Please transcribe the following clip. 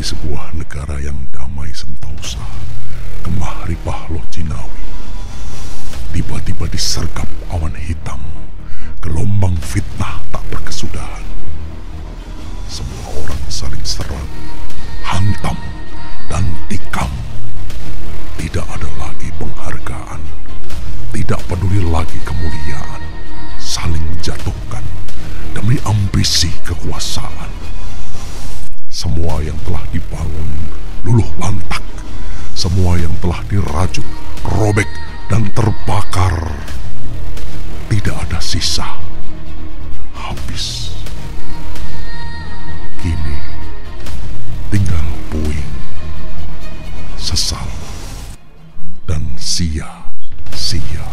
di sebuah negara yang damai sentosa, Kemah Ripah Loh Jinawi. Tiba-tiba disergap awan hitam, gelombang fitnah tak berkesudahan. Semua orang saling serang, hantam, dan tikam. Tidak ada lagi penghargaan, tidak peduli lagi kemuliaan, saling menjatuhkan demi ambisi kekuasaan. Semua yang telah dibangun luluh lantak. Semua yang telah dirajut, robek, dan terbakar. Tidak ada sisa. Habis. Kini tinggal puing, sesal, dan sia-sia.